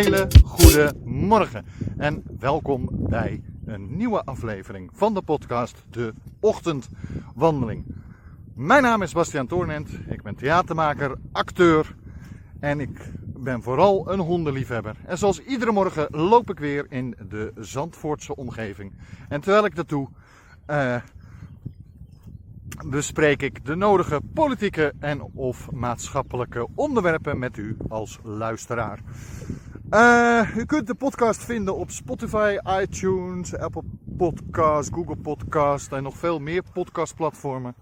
hele goede morgen en welkom bij een nieuwe aflevering van de podcast De Ochtendwandeling. Mijn naam is Bastiaan Toornent, ik ben theatermaker, acteur en ik ben vooral een hondenliefhebber. En zoals iedere morgen loop ik weer in de Zandvoortse omgeving. En terwijl ik dat doe, uh, bespreek ik de nodige politieke en of maatschappelijke onderwerpen met u als luisteraar. Uh, u kunt de podcast vinden op Spotify, iTunes, Apple Podcasts, Google Podcasts en nog veel meer podcastplatformen.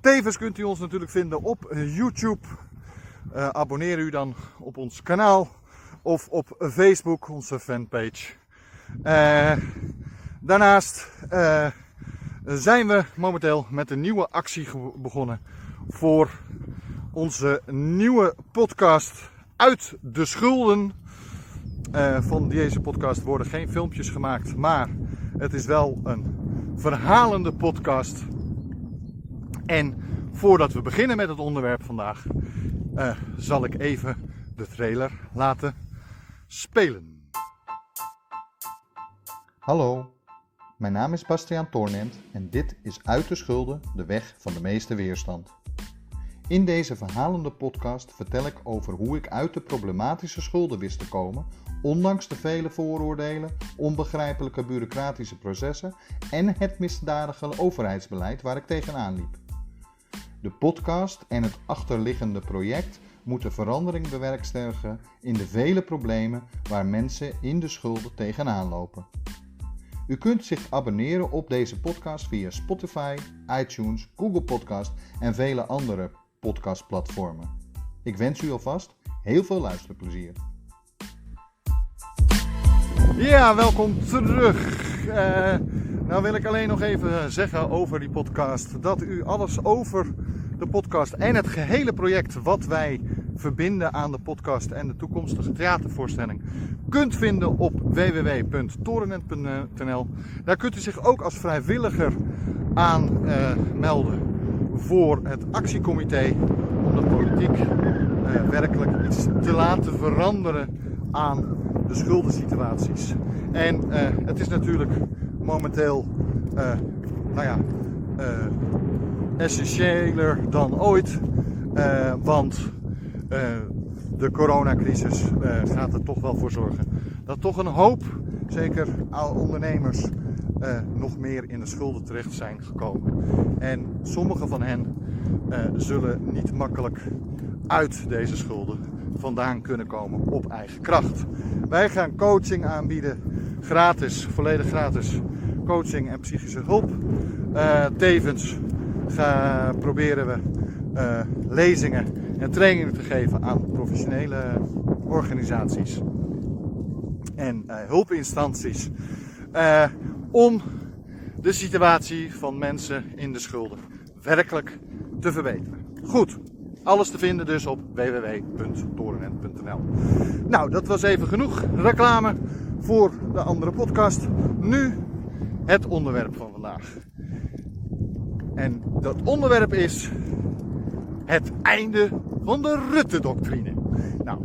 Tevens kunt u ons natuurlijk vinden op YouTube. Uh, abonneer u dan op ons kanaal of op Facebook, onze fanpage. Uh, daarnaast zijn we momenteel met een nieuwe actie begonnen voor onze nieuwe podcast Uit de Schulden. Uh, van deze podcast worden geen filmpjes gemaakt, maar het is wel een verhalende podcast. En voordat we beginnen met het onderwerp vandaag, uh, zal ik even de trailer laten spelen. Hallo, mijn naam is Bastiaan Toornent en dit is Uit de Schulden, de weg van de meeste weerstand. In deze verhalende podcast vertel ik over hoe ik uit de problematische schulden wist te komen, ondanks de vele vooroordelen, onbegrijpelijke bureaucratische processen en het misdadige overheidsbeleid waar ik tegenaan liep. De podcast en het achterliggende project moeten verandering bewerkstelligen in de vele problemen waar mensen in de schulden tegenaan lopen. U kunt zich abonneren op deze podcast via Spotify, iTunes, Google Podcast en vele andere podcastplatformen. Ik wens u alvast heel veel luisterplezier. Ja, welkom terug. Uh, nou wil ik alleen nog even zeggen over die podcast dat u alles over de podcast en het gehele project wat wij verbinden aan de podcast en de toekomstige theatervoorstelling kunt vinden op www.torenet.nl. Daar kunt u zich ook als vrijwilliger aan uh, melden voor het actiecomité om de politiek uh, werkelijk iets te laten veranderen aan de schuldensituaties. En uh, het is natuurlijk momenteel, nou ja, essentiëler dan ooit, want uh, de coronacrisis uh, gaat er toch wel voor zorgen dat toch een hoop, zeker ondernemers, uh, nog meer in de schulden terecht zijn gekomen. En sommige van hen zullen niet makkelijk uit deze schulden vandaan kunnen komen op eigen kracht. Wij gaan coaching aanbieden, gratis, volledig gratis coaching en psychische hulp. tevens gaan, proberen we lezingen en trainingen te geven aan professionele organisaties en uh, hulpinstanties om de situatie van mensen in de schulden werkelijk te verbeteren. Goed, alles te vinden dus op www.torenent.nl. Nou, dat was even genoeg reclame voor de andere podcast. Nu het onderwerp van vandaag. En dat onderwerp is het einde van de Rutte-doctrine. Nou,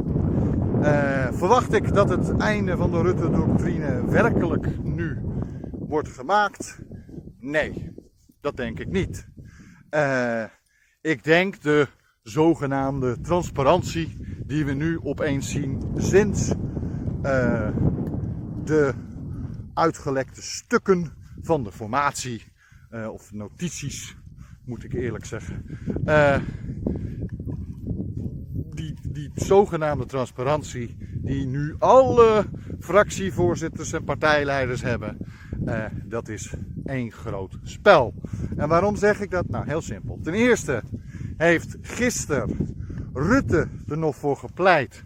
uh, verwacht ik dat het einde van de Rutte-doctrine werkelijk nu wordt gemaakt? Nee, dat denk ik niet. Uh, ik denk de zogenaamde transparantie die we nu opeens zien sinds uh, de uitgelekte stukken van de formatie, of notities moet ik eerlijk zeggen. Uh, die, die zogenaamde transparantie die nu alle fractievoorzitters en partijleiders hebben, dat is één groot spel. En waarom zeg ik dat? Nou, heel simpel. Ten eerste heeft gisteren Rutte er nog voor gepleit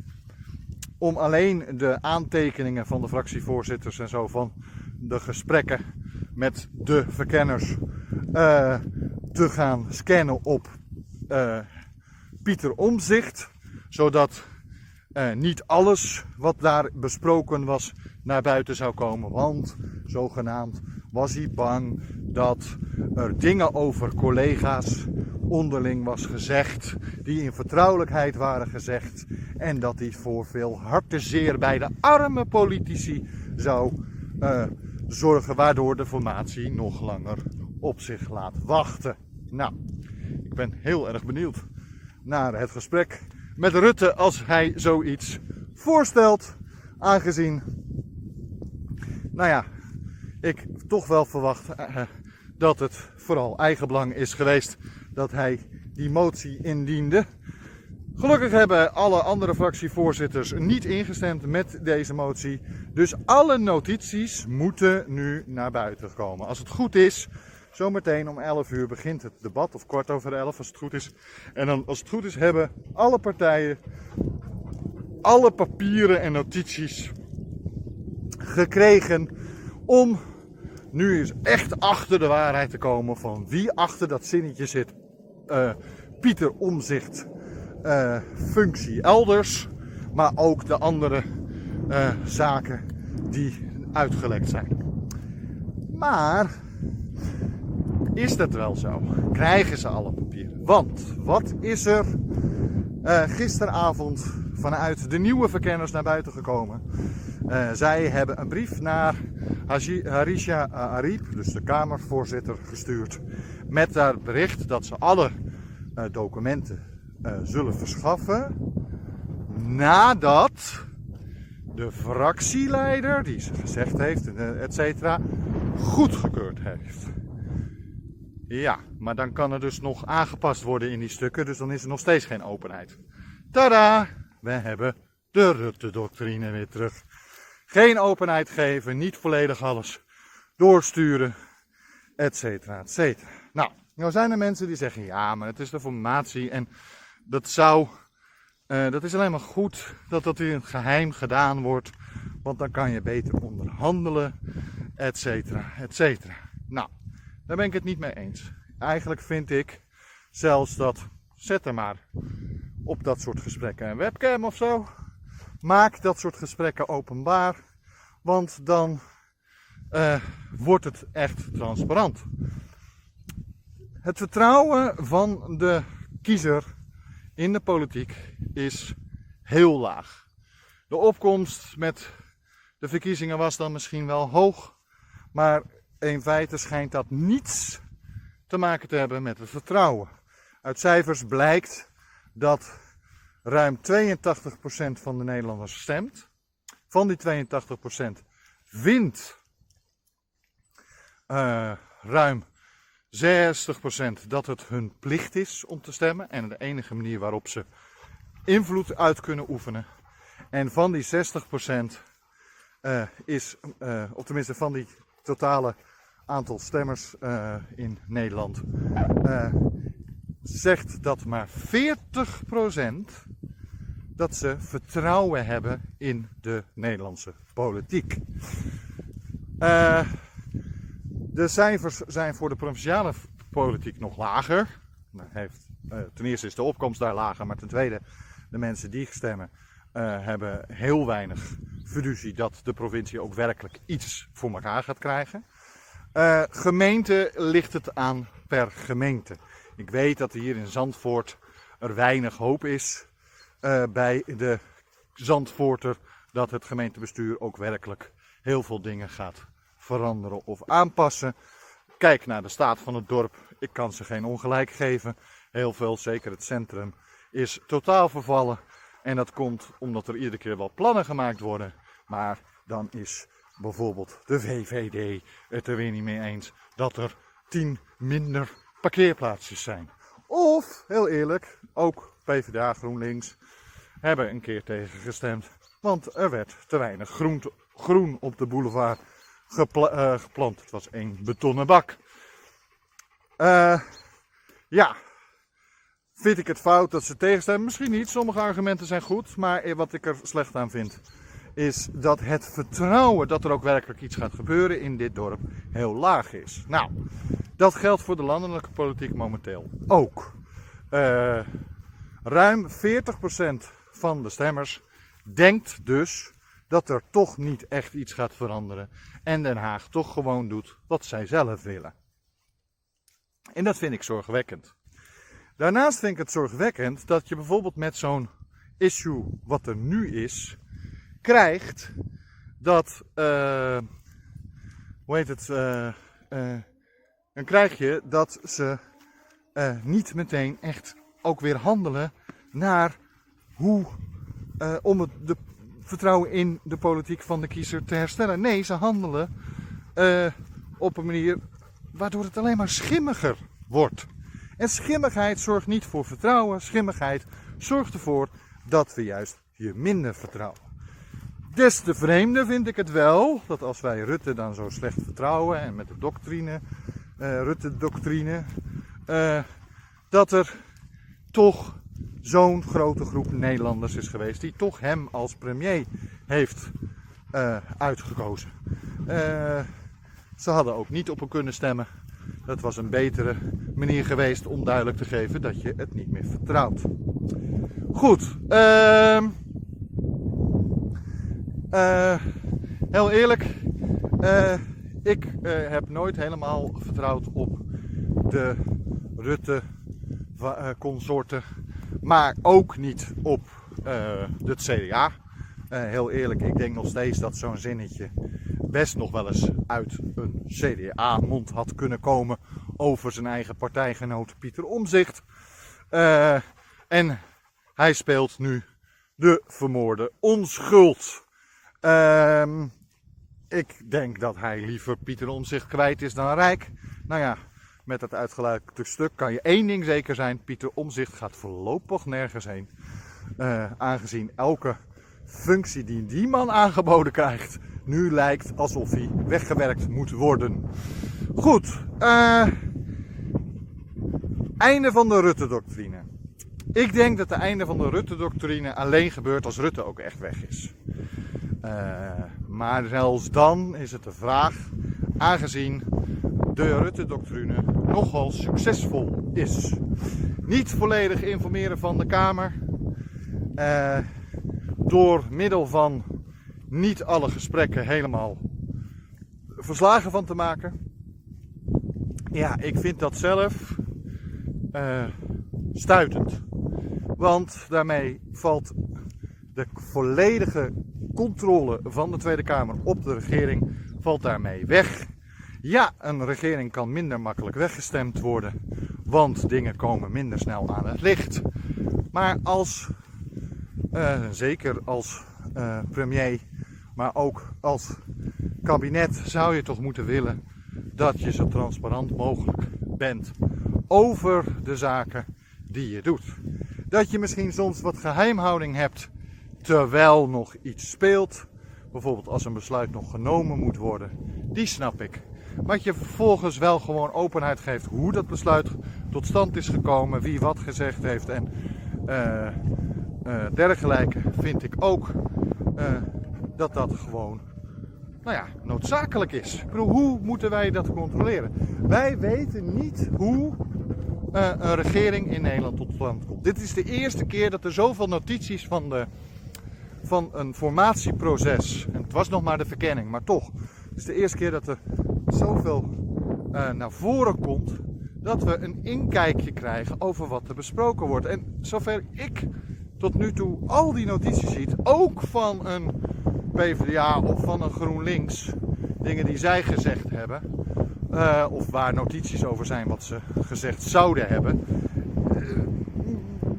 om alleen de aantekeningen van de fractievoorzitters en zo van de gesprekken met de verkenners uh, te gaan scannen op uh, Pieter Omzicht. Zodat uh, niet alles wat daar besproken was naar buiten zou komen. Want zogenaamd was hij bang dat er dingen over collega's onderling was gezegd, die in vertrouwelijkheid waren gezegd en dat die voor veel hartezeer bij de arme politici zou uh, zorgen, waardoor de formatie nog langer op zich laat wachten. Nou, ik ben heel erg benieuwd naar het gesprek met Rutte als hij zoiets voorstelt, aangezien, nou ja, ik toch wel verwacht uh, dat het vooral eigenbelang is geweest dat hij die motie indiende. Gelukkig hebben alle andere fractievoorzitters niet ingestemd met deze motie. Dus alle notities moeten nu naar buiten komen. Als het goed is, zometeen om 11 uur begint het debat, of kwart over 11 als het goed is. En dan, als het goed is, hebben alle partijen alle papieren en notities gekregen om nu eens echt achter de waarheid te komen van wie achter dat zinnetje zit. Uh, Pieter Omzicht uh, functie elders, maar ook de andere uh, zaken die uitgelekt zijn. Maar is dat wel zo? Krijgen ze alle papieren? Want wat is er gisteravond vanuit de nieuwe verkenners naar buiten gekomen? Uh, zij hebben een brief naar Harisha Arip, dus de Kamervoorzitter, gestuurd. Met daar bericht dat ze alle uh, documenten uh, zullen verschaffen. Nadat de fractieleider, die ze gezegd heeft, et cetera, goedgekeurd heeft. Ja, maar dan kan er dus nog aangepast worden in die stukken, dus dan is er nog steeds geen openheid. Tada! We hebben de Rutte-doctrine weer terug. Geen openheid geven, niet volledig alles doorsturen, et cetera, et cetera. Nou, nou zijn er mensen die zeggen, ja, maar het is de formatie en dat zou, uh, dat is alleen maar goed dat dat in het geheim gedaan wordt, want dan kan je beter onderhandelen, et cetera, et cetera. Nou, daar ben ik het niet mee eens. Eigenlijk vind ik zelfs dat, zet er maar op dat soort gesprekken een webcam of zo. Maak dat soort gesprekken openbaar, want dan uh, wordt het echt transparant. Het vertrouwen van de kiezer in de politiek is heel laag. De opkomst met de verkiezingen was dan misschien wel hoog, maar in feite schijnt dat niets te maken te hebben met het vertrouwen. Uit cijfers blijkt dat ruim 82% van de Nederlanders stemt. Van die 82% wint uh, ruim 60% dat het hun plicht is om te stemmen. En de enige manier waarop ze invloed uit kunnen oefenen. En van die 60% uh, eh, is, uh, of tenminste van die totale aantal stemmers in Nederland, zegt dat maar 40% dat ze vertrouwen hebben in de Nederlandse politiek. Uh, de cijfers zijn voor de provinciale politiek nog lager. Heeft, uh, ten eerste is de opkomst daar lager, maar ten tweede, de mensen die stemmen uh, hebben heel weinig fiducie dat de provincie ook werkelijk iets voor elkaar gaat krijgen. gemeente ligt het aan per gemeente. Ik weet dat hier in Zandvoort er weinig hoop is uh, bij de Zandvoorter dat het gemeentebestuur ook werkelijk heel veel dingen gaat veranderen of aanpassen. Kijk naar de staat van het dorp. Ik kan ze geen ongelijk geven. Heel veel, zeker het centrum, is totaal vervallen. En dat komt omdat er iedere keer wel plannen gemaakt worden. Maar dan is bijvoorbeeld de VVD het er weer niet mee eens dat er tien minder parkeerplaatsjes zijn. Of, heel eerlijk, ook PvdA GroenLinks hebben een keer tegen gestemd. Want er werd te weinig groen, groen op de boulevard gepla uh, geplant. Het was één betonnen bak. Uh, ja, vind ik het fout dat ze tegenstemmen? Misschien niet, sommige argumenten zijn goed. Maar wat ik er slecht aan vind, is dat het vertrouwen dat er ook werkelijk iets gaat gebeuren in dit dorp heel laag is. Nou, dat geldt voor de landelijke politiek momenteel ook. Uh, ruim 40% van de stemmers denkt dus dat er toch niet echt iets gaat veranderen en Den Haag toch gewoon doet wat zij zelf willen. En dat vind ik zorgwekkend. Daarnaast vind ik het zorgwekkend dat je bijvoorbeeld met zo'n issue wat er nu is, krijgt dat, uh, hoe heet het, uh, uh, dan krijg je dat ze niet meteen echt ook weer handelen naar hoe, om het, de vertrouwen in de politiek van de kiezer te herstellen. Nee, ze handelen op een manier waardoor het alleen maar schimmiger wordt. En schimmigheid zorgt niet voor vertrouwen. Schimmigheid zorgt ervoor dat we juist je minder vertrouwen. Des te vreemder vind ik het wel dat als wij Rutte dan zo slecht vertrouwen en met de doctrine, uh, Rutte-doctrine, uh, dat er toch zo'n grote groep Nederlanders is geweest die toch hem als premier heeft uh, uitgekozen. ze hadden ook niet op hem kunnen stemmen. Dat was een betere manier geweest om duidelijk te geven dat je het niet meer vertrouwt. Goed. Uh, uh, heel eerlijk. Uh, ik uh, heb nooit helemaal vertrouwd op de Rutte-consorten. Maar ook niet op het CDA. heel eerlijk, ik denk nog steeds dat zo'n zinnetje best nog wel eens uit een CDA-mond had kunnen komen over zijn eigen partijgenoot Pieter Omzicht. En hij speelt nu de vermoorde onschuld. Uh, ik denk dat hij liever Pieter Omzicht kwijt is dan rijk. Nou ja, met het uitgeluikte stuk kan je één ding zeker zijn: Pieter Omzicht gaat voorlopig nergens heen. Uh, aangezien elke functie die die man aangeboden krijgt, nu lijkt alsof hij weggewerkt moet worden. Goed, uh, einde van de Rutte-doctrine. Ik denk dat het einde van de Rutte-doctrine alleen gebeurt als Rutte ook echt weg is. Uh, maar zelfs dan is het de vraag, aangezien de Rutte-doctrine nogal succesvol is. Niet volledig informeren van de Kamer. Uh, door middel van niet alle gesprekken helemaal verslagen van te maken. Ja, ik vind dat zelf uh, stuitend. Want daarmee valt de volledige controle van de Tweede Kamer op de regering valt daarmee weg. Ja, een regering kan minder makkelijk weggestemd worden, want dingen komen minder snel aan het licht. Maar als, uh, zeker als uh, premier maar ook als kabinet zou je toch moeten willen dat je zo transparant mogelijk bent over de zaken die je doet. Dat je misschien soms wat geheimhouding hebt terwijl nog iets speelt. Bijvoorbeeld als een besluit nog genomen moet worden. Die snap ik. Maar je vervolgens wel gewoon openheid geeft hoe dat besluit tot stand is gekomen, wie wat gezegd heeft en uh, uh, dergelijke, vind ik ook uh, dat dat gewoon nou ja, noodzakelijk is. Ik hoe moeten wij dat controleren? Wij weten niet hoe een regering in Nederland tot stand komt. Dit is de eerste keer dat er zoveel notities van, de, van een formatieproces, en het was nog maar de verkenning, maar toch, het is de eerste keer dat er zoveel uh, naar voren komt dat we een inkijkje krijgen over wat er besproken wordt. En zover ik tot nu toe al die notities ziet, ook van een PvdA of van een GroenLinks, dingen die zij gezegd hebben, uh, of waar notities over zijn wat ze gezegd zouden hebben, uh,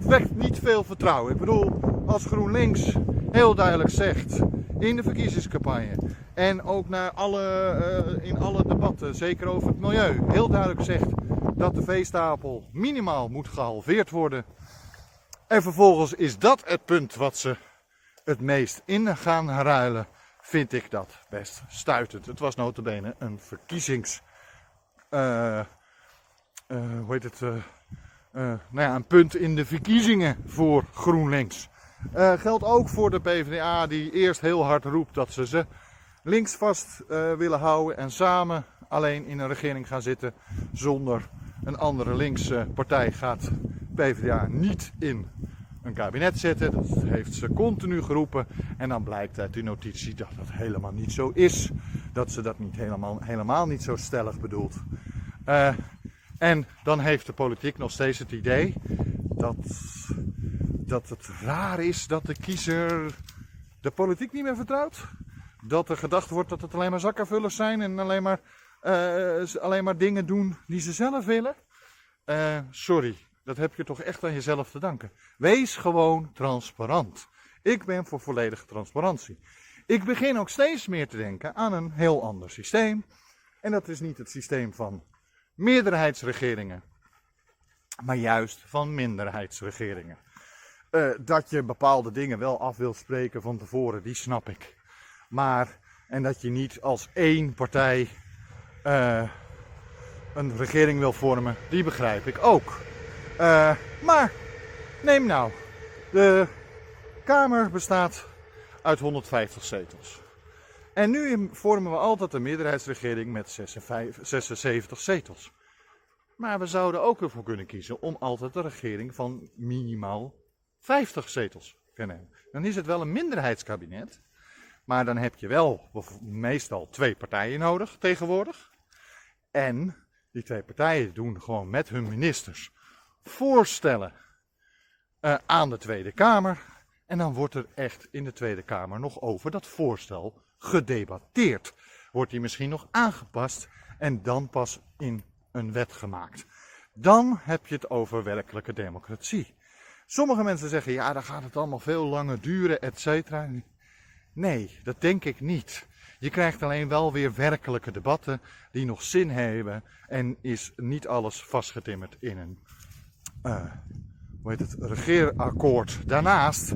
wekt niet veel vertrouwen. Ik bedoel, als GroenLinks heel duidelijk zegt in de verkiezingscampagne en ook naar alle, uh, in alle debatten, zeker over het milieu, heel duidelijk zegt dat de veestapel minimaal moet gehalveerd worden. En vervolgens is dat het punt wat ze het meest in gaan ruilen, vind ik dat best stuitend. Het was notabene een verkiezings... Uh, uh, hoe heet het? Nou ja, een punt in de verkiezingen voor GroenLinks. Geldt ook voor de PvdA die eerst heel hard roept dat ze ze links vast willen houden en samen alleen in een regering gaan zitten zonder een andere linkse partij gaat PvdA niet in een kabinet zetten. Dat heeft ze continu geroepen. En dan blijkt uit die notitie dat dat helemaal niet zo is. Dat ze dat niet helemaal, helemaal niet zo stellig bedoelt. Uh, En dan heeft de politiek nog steeds het idee dat, dat het raar is dat de kiezer de politiek niet meer vertrouwt. Dat er gedacht wordt dat het alleen maar zakkenvullers zijn en alleen maar, uh, alleen maar dingen doen die ze zelf willen. Uh, sorry, dat heb je toch echt aan jezelf te danken. Wees gewoon transparant. Ik ben voor volledige transparantie. Ik begin ook steeds meer te denken aan een heel ander systeem. En dat is niet het systeem van meerderheidsregeringen, maar juist van minderheidsregeringen. Uh, dat je bepaalde dingen wel af wilt spreken van tevoren, die snap ik. Maar, en dat je niet als één partij uh, een regering wil vormen, die begrijp ik ook. Uh, maar, neem nou, de Kamer bestaat uit 150 zetels. En nu vormen we altijd een meerderheidsregering met 76 zetels. Maar we zouden ook ervoor kunnen kiezen om altijd een regering van minimaal 50 zetels te hebben. Dan is het wel een minderheidskabinet, maar dan heb je wel meestal twee partijen nodig tegenwoordig. En die twee partijen doen gewoon met hun ministers voorstellen uh, aan de Tweede Kamer. En dan wordt er echt in de Tweede Kamer nog over dat voorstel gedebatteerd. Wordt die misschien nog aangepast en dan pas in een wet gemaakt. Dan heb je het over werkelijke democratie. Sommige mensen zeggen, ja, dan gaat het allemaal veel langer duren, et cetera. Nee, dat denk ik niet. Je krijgt alleen wel weer werkelijke debatten die nog zin hebben en is niet alles vastgetimmerd in een uh, hoe heet het, regeerakkoord. Daarnaast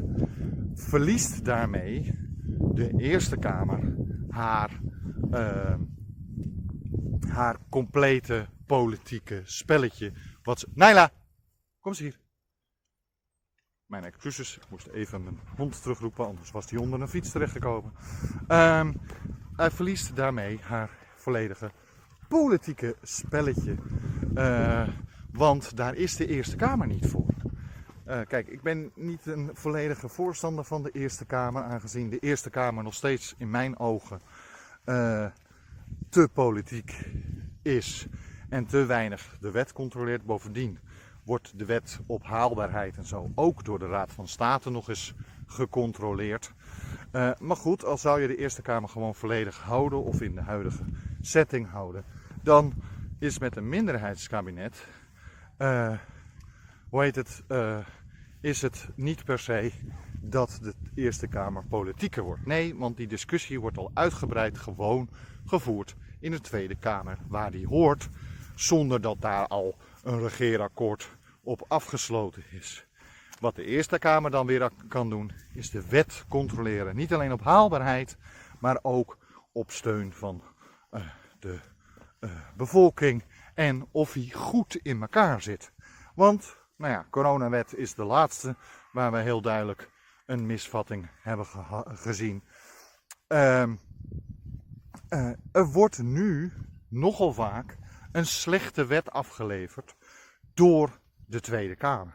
verliest daarmee de Eerste Kamer haar, uh, haar complete politieke spelletje. Wat kom eens hier. Mijn excuses, ik moest even mijn hond terugroepen, anders was die onder een fiets terechtgekomen. Um, hij verliest daarmee haar volledige politieke spelletje. Uh, want daar is de Eerste Kamer niet voor. Uh, kijk, ik ben niet een volledige voorstander van de Eerste Kamer, aangezien de Eerste Kamer nog steeds in mijn ogen uh, te politiek is en te weinig de wet controleert. Bovendien wordt de wet op haalbaarheid en zo ook door de Raad van State nog eens gecontroleerd. Uh, maar goed, als zou je de Eerste Kamer gewoon volledig houden of in de huidige setting houden, dan is met een minderheidskabinet, uh, hoe heet het, uh, is het niet per se dat de Eerste Kamer politieker wordt. Nee, want die discussie wordt al uitgebreid gewoon gevoerd in de Tweede Kamer, waar die hoort, zonder dat daar al een regeerakkoord op afgesloten is. Wat de Eerste Kamer dan weer kan doen, is de wet controleren. Niet alleen op haalbaarheid, maar ook op steun van uh, de uh, bevolking en of hij goed in elkaar zit. Want, nou ja, coronawet is de laatste waar we heel duidelijk een misvatting hebben ge gezien. Uh, er wordt nu nogal vaak een slechte wet afgeleverd door de Tweede Kamer.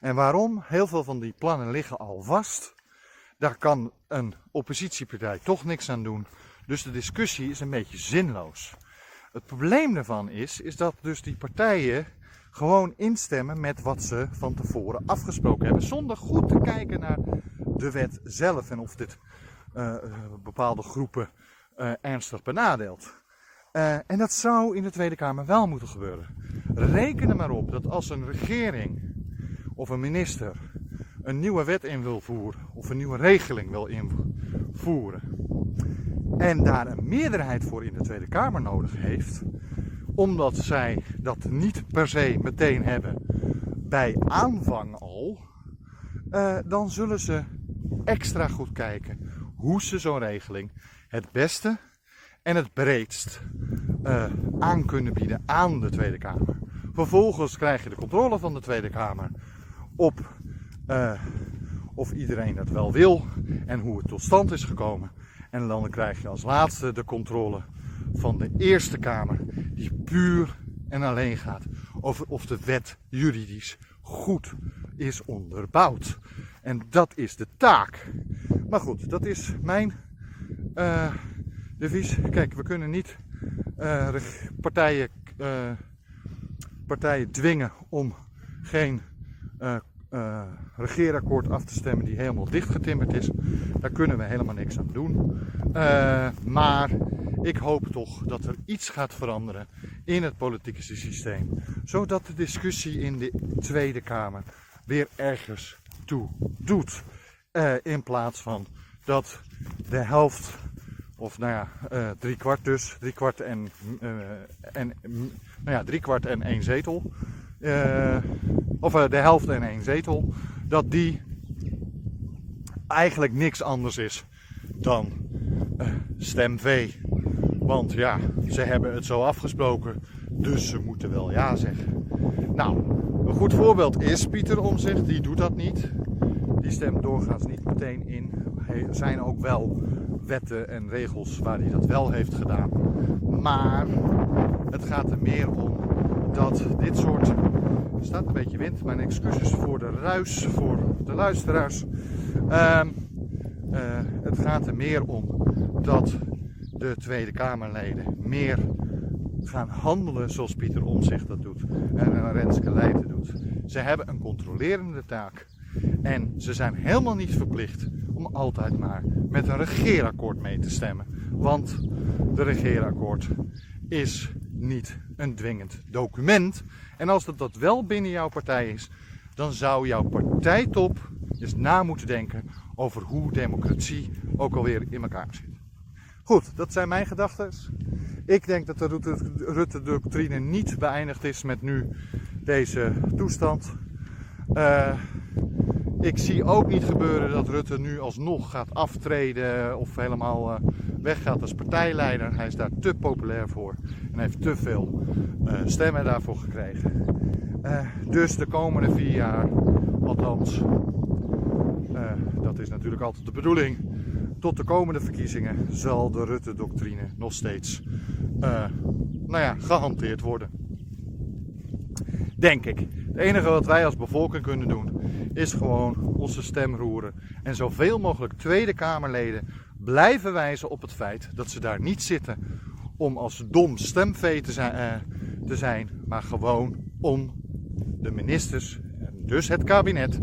En waarom? Heel veel van die plannen liggen al vast. Daar kan een oppositiepartij toch niks aan doen. Dus de discussie is een beetje zinloos. Het probleem daarvan is, is dat dus die partijen gewoon instemmen met wat ze van tevoren afgesproken hebben. Zonder goed te kijken naar de wet zelf en of dit uh, bepaalde groepen uh, ernstig benadeelt. Uh, en dat zou in de Tweede Kamer wel moeten gebeuren. Reken er maar op dat als een regering of een minister een nieuwe wet in wil voeren of een nieuwe regeling wil invoeren en daar een meerderheid voor in de Tweede Kamer nodig heeft, omdat zij dat niet per se meteen hebben bij aanvang al, uh, dan zullen ze extra goed kijken hoe ze zo'n regeling het beste en het breedst uh, aan kunnen bieden aan de Tweede Kamer. Vervolgens krijg je de controle van de Tweede Kamer op uh, of iedereen dat wel wil en hoe het tot stand is gekomen. En dan krijg je als laatste de controle van de Eerste Kamer, die puur en alleen gaat over of de wet juridisch goed is onderbouwd. En dat is de taak. Maar goed, dat is mijn uh, devies. Kijk, we kunnen niet uh, partijen uh, partijen dwingen om geen uh, regeerakkoord af te stemmen die helemaal dichtgetimmerd is. Daar kunnen we helemaal niks aan doen. Maar ik hoop toch dat er iets gaat veranderen in het politieke systeem. Zodat de discussie in de Tweede Kamer weer ergens toe doet. In plaats van dat de helft, of nou ja, uh, drie kwart dus, drie kwart en, uh, en nou ja, drie kwart en één zetel. of de helft en één zetel, dat die eigenlijk niks anders is dan stem V. Want ja, ze hebben het zo afgesproken, dus ze moeten wel ja zeggen. Nou, een goed voorbeeld is Pieter Omzicht, die doet dat niet. Die stemt doorgaans niet meteen in. Zijn ook wel wetten en regels waar hij dat wel heeft gedaan. Maar het gaat er meer om dat dit soort. Er staat een beetje wind, mijn excuses voor de ruis, voor de luisteraars. Uh, uh, het gaat er meer om dat de Tweede Kamerleden meer gaan handelen zoals Pieter Omzicht dat doet en Renske Leijten doet. Ze hebben een controlerende taak en ze zijn helemaal niet verplicht om altijd maar met een regeerakkoord mee te stemmen. Want de regeerakkoord is niet een dwingend document. En als dat, dat wel binnen jouw partij is, dan zou jouw partijtop eens na moeten denken over hoe democratie ook alweer in elkaar zit. Goed, dat zijn mijn gedachten. Ik denk dat de Rutte-doctrine niet beëindigd is met nu deze toestand. Uh, ik zie ook niet gebeuren dat Rutte nu alsnog gaat aftreden of helemaal uh, weggaat als partijleider. Hij is daar te populair voor en heeft te veel uh, stemmen daarvoor gekregen. dus de komende vier jaar, althans, dat is natuurlijk altijd de bedoeling, tot de komende verkiezingen zal de Rutte-doctrine nog steeds nou ja, gehanteerd worden. Denk ik. Het enige wat wij als bevolking kunnen doen is gewoon onze stem roeren en zoveel mogelijk Tweede Kamerleden blijven wijzen op het feit dat ze daar niet zitten om als dom stemvee te zijn, uh, te zijn maar gewoon om de ministers en dus het kabinet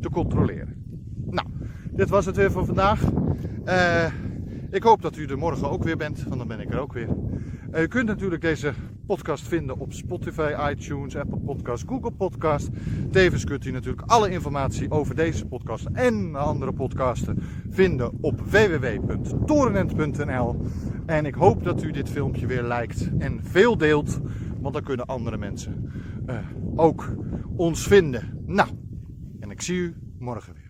te controleren. Nou, dit was het weer voor vandaag. Uh, ik hoop dat u er morgen ook weer bent, want dan ben ik er ook weer. U kunt natuurlijk deze podcast vinden op Spotify, iTunes, Apple Podcasts, Google Podcast. Tevens kunt u natuurlijk alle informatie over deze podcast en andere podcasten vinden op www.torenent.nl. En ik hoop dat u dit filmpje weer liked en veel deelt, want dan kunnen andere mensen uh, ook ons vinden. Nou, en ik zie u morgen weer.